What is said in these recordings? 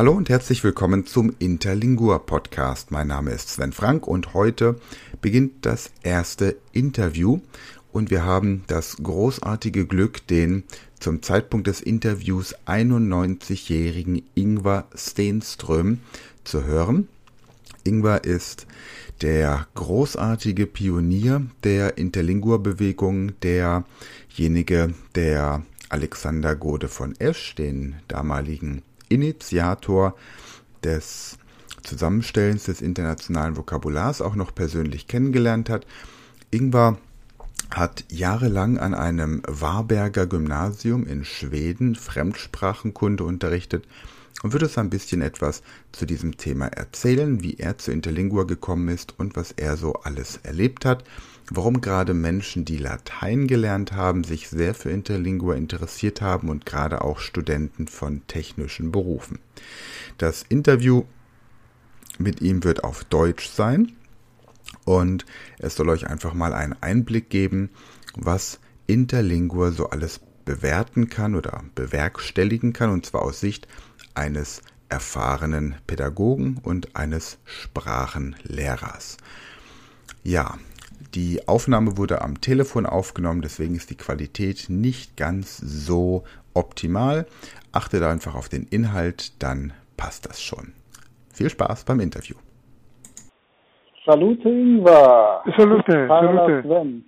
Hallo und herzlich willkommen zum Interlingua Podcast. Mein Name ist Sven Frank und heute beginnt das erste Interview und wir haben das großartige Glück, den zum Zeitpunkt des Interviews 91-jährigen Ingvar Stenström zu hören. Ingvar ist der großartige Pionier der Interlingua-Bewegung, derjenige, der Alexander Gode von Esch, den damaligen Initiator des Zusammenstellens des internationalen Vokabulars auch noch persönlich kennengelernt hat. Ingvar hat jahrelang an einem Warberger Gymnasium in Schweden Fremdsprachenkunde unterrichtet und wird uns ein bisschen etwas zu diesem Thema erzählen, wie er zu Interlingua gekommen ist und was er so alles erlebt hat, warum gerade Menschen, die Latein gelernt haben, sich sehr für Interlingua interessiert haben und gerade auch Studenten von technischen Berufen. Das Interview mit ihm wird auf Deutsch sein und es soll euch einfach mal einen Einblick geben, was Interlingua so alles bewerten kann oder bewerkstelligen kann, und zwar aus Sicht eines erfahrenen Pädagogen und eines Sprachenlehrers. Ja, die Aufnahme wurde am Telefon aufgenommen, deswegen ist die Qualität nicht ganz so optimal. Achtet einfach auf den Inhalt, dann passt das schon. Viel Spaß beim Interview. Salute Ingvar. Salute, salute. Sven.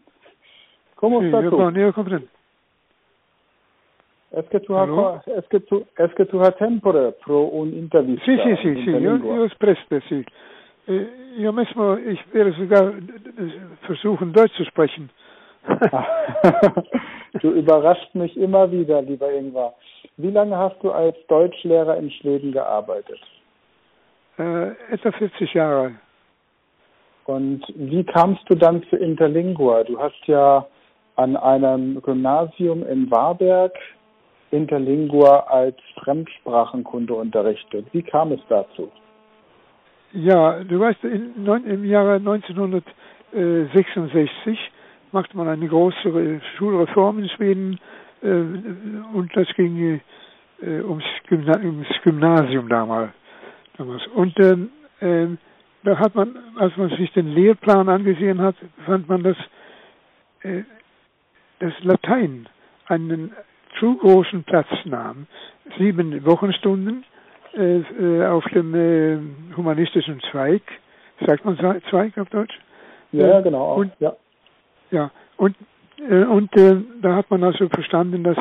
Io, tu? con- io comprendo. Est-ce que tu as Allô? quoi- est-ce que tu est-ce que tu as tempore pro un intervista? Sì, sì, sì, in sì, io, Interlingua? io spreche, Io mesmo, ich werde sogar äh, versuchen, Deutsch zu sprechen. du überraschst mich immer wieder, lieber Ingvar. Wie lange hast du als Deutschlehrer in Schweden gearbeitet? äh, etwa 40 Jahre. Und wie kamst du dann zu Interlingua? Du hast ja an einem Gymnasium in Warberg Interlingua als Fremdsprachenkunde unterrichtet. Wie kam es dazu? Ja, du weißt, in, im Jahre 1966 machte man eine große Schulreform in Schweden äh, und das ging äh, ums, Gymna ums Gymnasium damals. damals. Und ähm, da hat man, als man sich den Lehrplan angesehen hat, fand man, dass äh, das Latein einen zu großen Platz nahm. Sieben Wochenstunden äh, äh, auf dem äh, humanistischen Zweig, sagt man Zwe- Zweig auf Deutsch? Ja, Ja, genau. Auch. und- ja. Ja, und, äh, und äh, da hat man also verstanden, dass,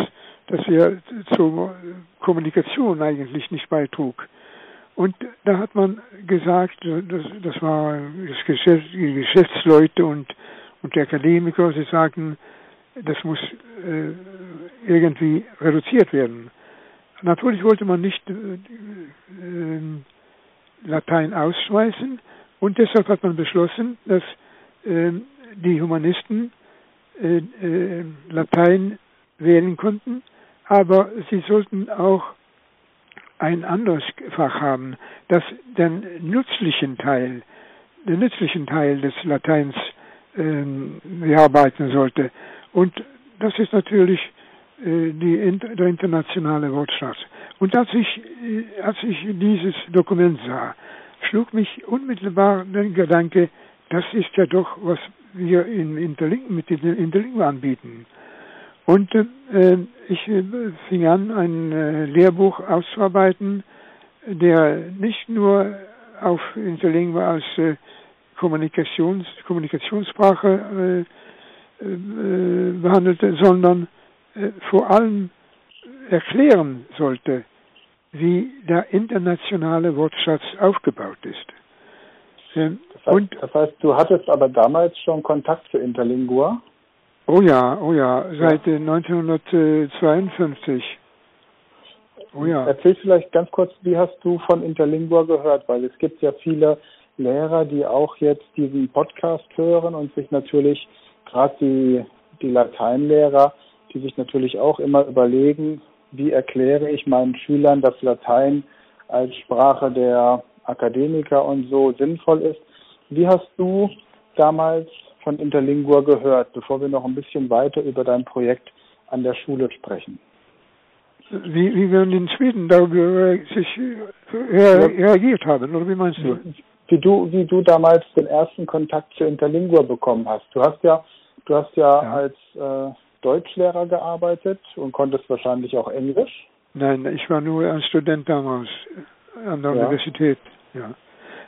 dass er zur Kommunikation eigentlich nicht beitrug. Und da hat man gesagt, das, das war das Geschäft, die Geschäftsleute und, und die Akademiker, sie sagten, das muss äh, irgendwie reduziert werden. Natürlich wollte man nicht äh, äh, Latein ausschmeißen und deshalb hat man beschlossen, dass äh, die Humanisten äh, äh, Latein wählen konnten, aber sie sollten auch ein anderes Fach haben, das den nützlichen Teil, den nützlichen Teil des Lateins ähm, bearbeiten sollte. Und das ist natürlich die, int- der internationale Wortschatz. Und als ich, äh, als ich dieses Dokument sah, schlug mich unmittelbar der Gedanke, das ist ja doch, was wir in Interlink, mit Interlingua anbieten. Und äh, ich äh, fing an, ein äh, Lehrbuch auszuarbeiten, der nicht nur auf Interlingua als äh, Kommunikations, Kommunikationssprache äh, äh, behandelte, sondern äh, vor allem erklären sollte, wie der internationale Wortschatz aufgebaut ist. Ähm, Das heißt, und das heißt, du hattest aber damals schon Kontakt zu Interlingua. Oh ja, oh ja, seit äh, 1952. Oh ja. Erzähl vielleicht ganz kurz, wie hast du von Interlingua gehört? Weil es gibt ja viele Lehrer, die auch jetzt diesen Podcast hören und sich natürlich, gerade die, die Lateinlehrer, die sich natürlich auch immer überlegen, wie erkläre ich meinen Schülern, dass Latein als Sprache der Akademiker und so sinnvoll ist. Wie hast du damals von Interlingua gehört, bevor wir noch ein bisschen weiter über dein Projekt an der Schule sprechen? wie, wie wir in Schweden darüber sich äh, reagiert haben, oder wie meinst du? Wie du, wie du damals den ersten Kontakt zu Interlingua bekommen hast. Du hast ja, du hast ja, ja. als äh, Deutschlehrer gearbeitet und konntest wahrscheinlich auch Englisch. Nein, ich war nur ein Student damals an der ja. Universität. Ja.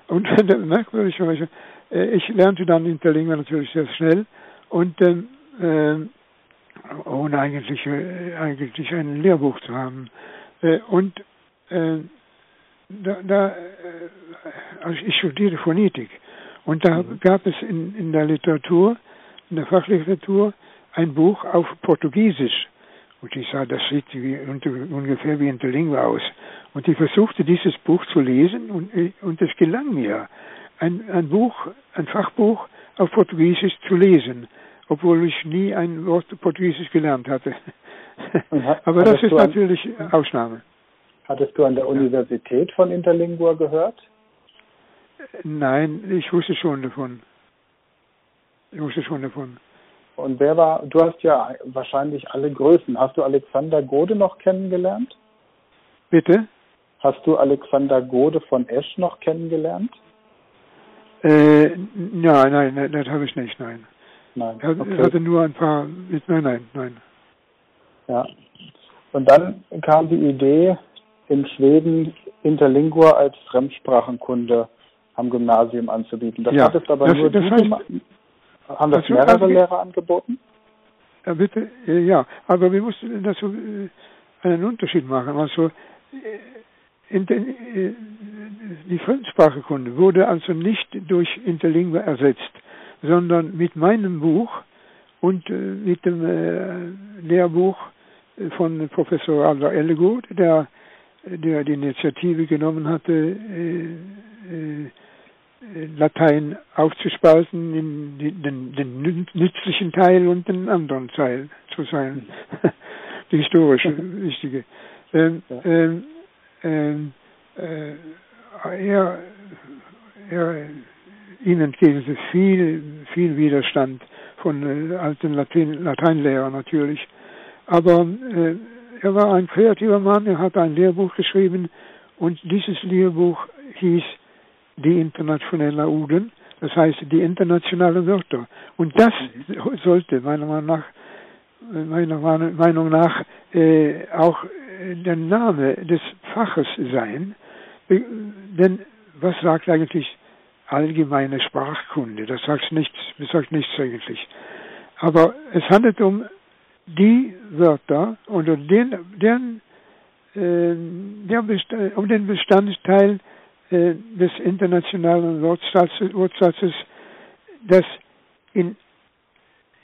Und merkwürdigerweise, äh, ich lernte dann Interlingua natürlich sehr schnell und äh, ohne eigentlich, äh, eigentlich ein Lehrbuch zu haben. Äh, und äh, da, da also ich studierte Phonetik und da mhm. gab es in, in der Literatur, in der Fachliteratur, ein Buch auf Portugiesisch. Und ich sah, das sieht wie, ungefähr wie Interlingua aus. Und ich versuchte dieses Buch zu lesen und, und es gelang mir, ein, ein Buch, ein Fachbuch auf Portugiesisch zu lesen obwohl ich nie ein Wort Portugiesisch gelernt hatte. Hat, Aber das ist natürlich an, Ausnahme. Hattest du an der Universität von Interlingua gehört? Nein, ich wusste schon davon. Ich wusste schon davon. Und wer war, du hast ja wahrscheinlich alle Größen. Hast du Alexander Gode noch kennengelernt? Bitte? Hast du Alexander Gode von Esch noch kennengelernt? Äh, nein, nein, das habe ich nicht, nein. Nein. Er okay. hatte nur ein paar. Nein, nein, nein. Ja. Und dann kam die Idee, in Schweden Interlingua als Fremdsprachenkunde am Gymnasium anzubieten. Das ja, hattest aber das, nur das heißt, Haben das mehrere also, Lehrer angeboten? Ja, bitte, ja. Aber wir mussten dazu äh, einen Unterschied machen. Also äh, äh, die Fremdsprachenkunde wurde also nicht durch Interlingua ersetzt sondern mit meinem Buch und äh, mit dem äh, Lehrbuch von Professor Adler Ellegood, der, der die Initiative genommen hatte, äh, äh Latein aufzuspalten in den, den, nützlichen Teil und den anderen Teil zu sein, die historische, wichtige. Ähm, ähm, ähm, äh, er, er ihm entgegnete viel, viel Widerstand von äh, alten Latein, Lateinlehrern natürlich. Aber äh, er war ein kreativer Mann, er hat ein Lehrbuch geschrieben und dieses Lehrbuch hieß Die internationale Uden, das heißt die internationalen Wörter. Und das sollte meiner Meinung nach, meiner Meinung nach äh, auch der Name des Faches sein. Äh, denn was sagt eigentlich allgemeine Sprachkunde. Das sagt nichts, das sagt nichts eigentlich. Aber es handelt um die Wörter oder den, den, äh, der um den Bestandteil äh, des internationalen Wortsatzes, Wortsatzes das in,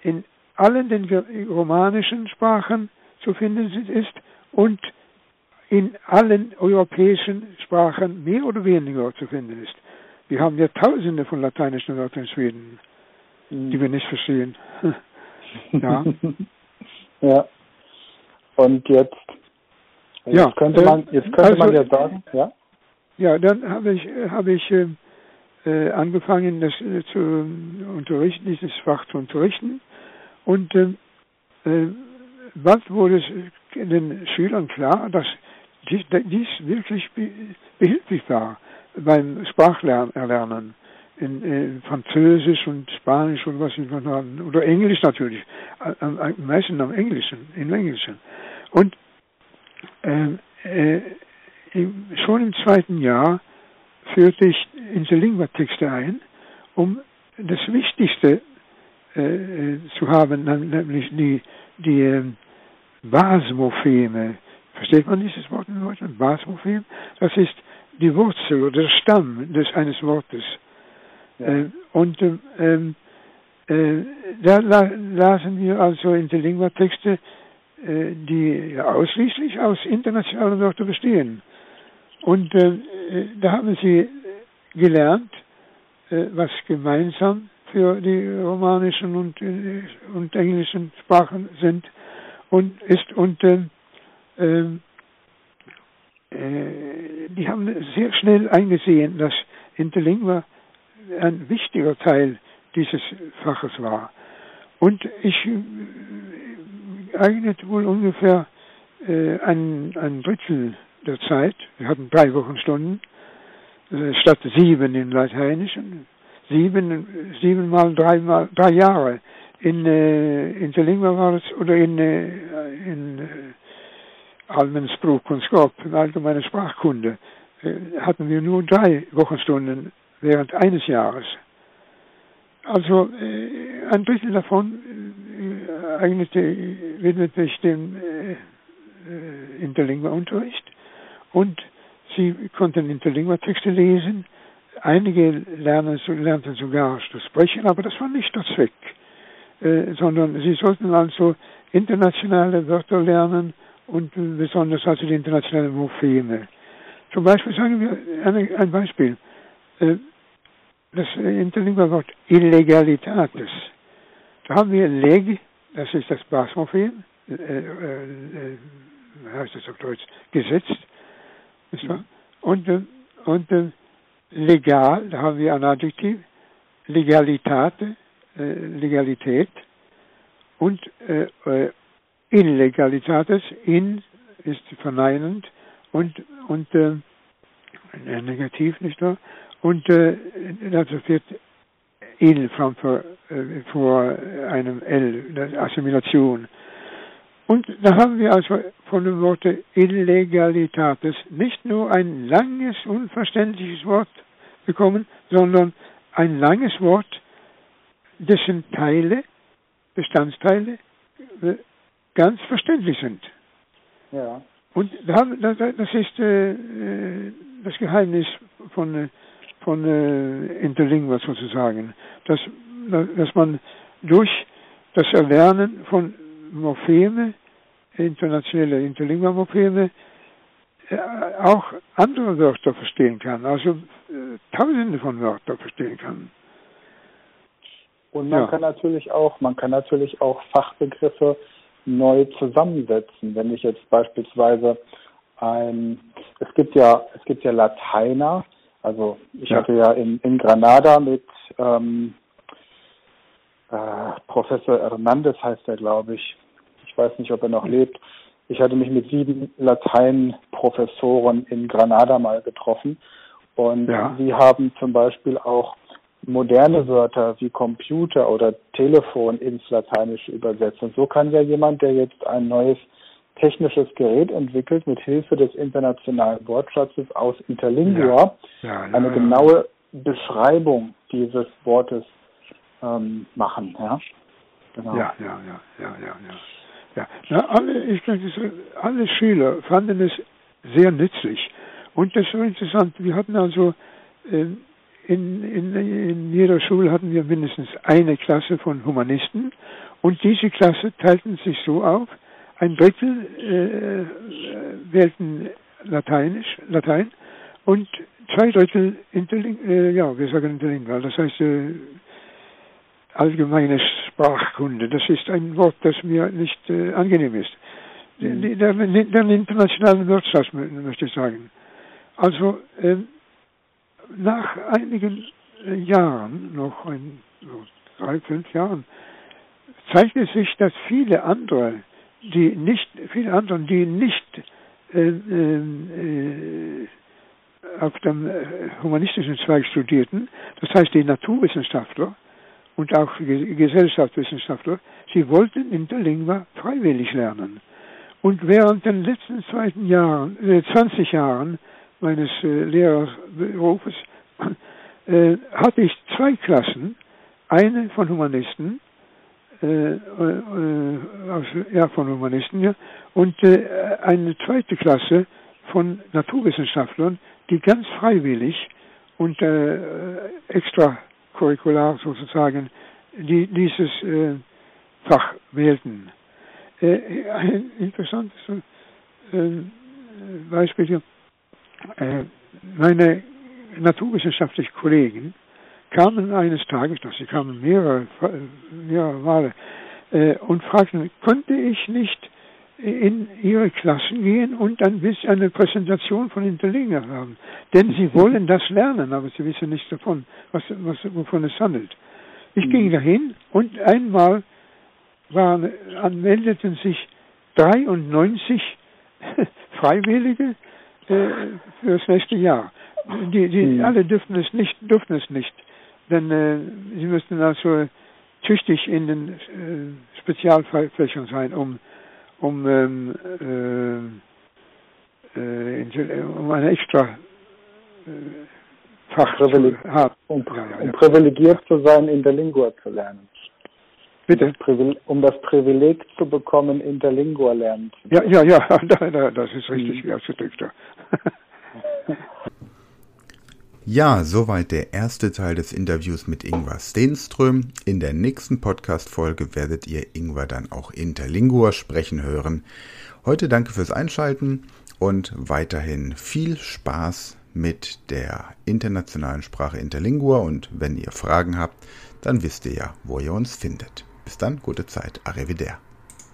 in allen den romanischen Sprachen zu finden ist und in allen europäischen Sprachen mehr oder weniger zu finden ist. Wir haben ja tausende von lateinischen Wörtern in Schweden, mhm. die wir nicht verstehen. ja. ja. Und jetzt, jetzt ja, könnte man, jetzt könnte also, man ja sagen, ja? Ja, dann habe ich, habe ich äh, äh, angefangen, das äh, zu unterrichten, dieses Fach zu unterrichten. Und äh, äh was wurde es den Schülern klar, dass dies, dies wirklich behilflich war beim Sprachlernen in, in, Französisch und Spanisch und was ich noch haben, oder Englisch natürlich, am, am meisten am Englischen, im Englischen. Und ähm, äh, im, schon im zweiten Jahr führte ich Interlingua-Texte ein, um das Wichtigste äh, zu haben, nämlich die, die äh, Basmopheme. Versteht man dieses Wort in Deutschland? Basmophem? Das ist die Wurzel oder der Stamm des eines Wortes. Ja. Äh, und ähm, äh, da la lasen wir also Interlingua-Texte, äh, die ja ausschließlich aus internationalen Wörtern bestehen. Und äh, da haben sie gelernt, äh, was gemeinsam für die romanischen und, äh, und englischen Sprachen sind und ist und ähm, ähm, äh, die haben sehr schnell eingesehen, dass Interlingua ein wichtiger Teil dieses Faches war. Und ich äh, eignet wohl ungefähr äh, ein, ein Drittel der Zeit, wir hatten drei Wochenstunden, äh, statt sieben in Lateinisch, sieben, sieben mal drei, mal, drei Jahre. In, äh, in der Lingua war es, oder in, äh, in äh, allgemeinen Sprachkunskap, in allgemeiner Sprachkunde, äh, hatten wir nur drei Wochenstunden während eines Jahres. Also äh, ein Drittel davon äh, eignete, widmete sich dem äh, äh, Interlingua-Unterricht und sie konnten Interlingua-Texte lesen. Einige lernen, lernten sogar zu sprechen, aber das war nicht der Zweck, äh, sondern sie sollten also internationale Wörter lernen und besonders also die internationalen Morpheme. Zum Beispiel sagen wir eine, ein Beispiel. Äh, das Interlingua-Wort Illegalitatis. Da haben wir leg, das ist das Basmorphem, äh, äh, heißt das auf Deutsch, gesetzt. Wahr? Und, äh, und äh, legal, da haben wir ein Adjektiv, Legalitate, äh, Legalität und äh, Illegalitates, in ist verneinend und, und äh, negativ, nicht wahr? Und äh, dazu wird il vor, äh, vor einem L, Assimilation. Und da haben wir also von dem Wort Illegalitätes nicht nur ein langes, unverständliches Wort bekommen, sondern ein langes Wort, dessen Teile, Bestandteile, äh, ganz verständlich sind. Ja. Und das ist äh, äh, das Geheimnis von, von Interlingua sozusagen, dass, dass man durch das Erlernen von Morpheme, internationale Interlingua-Morpheme, äh, auch andere Wörter verstehen kann, also äh, tausende von Wörtern verstehen kann. Und man ja. kann natürlich auch, man kann natürlich auch Fachbegriffe neu zusammensetzen. Wenn ich jetzt beispielsweise ein, es gibt ja, es gibt ja Lateiner, also ich ja. hatte ja in, in Granada mit ähm, äh, Professor Hernandez heißt er, glaube ich. Ich weiß nicht, ob er noch lebt. Ich hatte mich mit sieben Lateinprofessoren in Granada mal getroffen und ja. sie haben zum Beispiel auch moderne Wörter wie Computer oder Telefon ins Lateinische übersetzt. Und so kann ja jemand, der jetzt ein neues technisches Gerät entwickelt, mit Hilfe des internationalen Wortschatzes aus Interlingua ja. Ja, eine genaue Beschreibung dieses Wortes ähm, machen. Ja? Genau. ja, ja, ja, ja, ja, ja. Na, alle, ich alle Schüler fanden es sehr nützlich. Und das war interessant. Wir hatten also äh, in, in, in jeder Schule hatten wir mindestens eine Klasse von Humanisten und diese Klasse teilten sich so auf, ein Drittel äh, wählten Lateinisch, Latein und zwei Drittel Interling, äh, ja, wir sagen Interlingual, das heißt äh, allgemeine Sprachkunde. Das ist ein Wort, das mir nicht äh, angenehm ist. Mhm. Der, der, der internationalen Wirtschaft, möchte ich sagen. Also äh, nach einigen äh, Jahren, noch ein, so drei, fünf Jahren, zeichnet sich, dass viele andere, die nicht, viele andere, die nicht äh, äh, auf dem äh, humanistischen Zweig studierten, das heißt die Naturwissenschaftler, und auch Gesellschaftswissenschaftler, sie wollten Interlingua freiwillig lernen. Und während den letzten zweiten Jahren, äh, 20 Jahren meines äh, Lehrerberufes äh, hatte ich zwei Klassen, eine von Humanisten, äh, äh, aus, ja, von Humanisten, ja, und äh, eine zweite Klasse von Naturwissenschaftlern, die ganz freiwillig und äh, extra curricular sozusagen die, dieses äh, Fach wählten. Äh, ein interessantes äh, Beispiel hier. Äh, meine naturwissenschaftlichen Kollegen kamen eines Tages, sie kamen mehrere, mehrere Male, äh, und fragten, könnte ich nicht in ihre Klassen gehen und ein bisschen eine Präsentation von Interlinger haben. Denn sie wollen das lernen, aber sie wissen nichts davon, was, was, wovon es handelt. Ich mhm. ging dahin und einmal waren, anmeldeten sich 93 Freiwillige äh, für das nächste Jahr. Die, die mhm. alle dürfen es nicht, dürfen es nicht. Denn äh, sie müssen also tüchtig in den äh, Spezialfächern sein, um um ähm, äh, äh, um eine extra äh, Fach Privileg zu haben. Um, ja, ja, um privilegiert zu sein, Interlingua zu lernen. Bitte? Um das Privileg zu bekommen, Interlingua lernen zu Ja, ja, ja, das ist richtig mhm. ausgedrückt. Ja, soweit der erste Teil des Interviews mit Ingvar Stenström. In der nächsten Podcast-Folge werdet ihr Ingvar dann auch Interlingua sprechen hören. Heute danke fürs Einschalten und weiterhin viel Spaß mit der internationalen Sprache Interlingua und wenn ihr Fragen habt, dann wisst ihr ja, wo ihr uns findet. Bis dann, gute Zeit, arrivederci.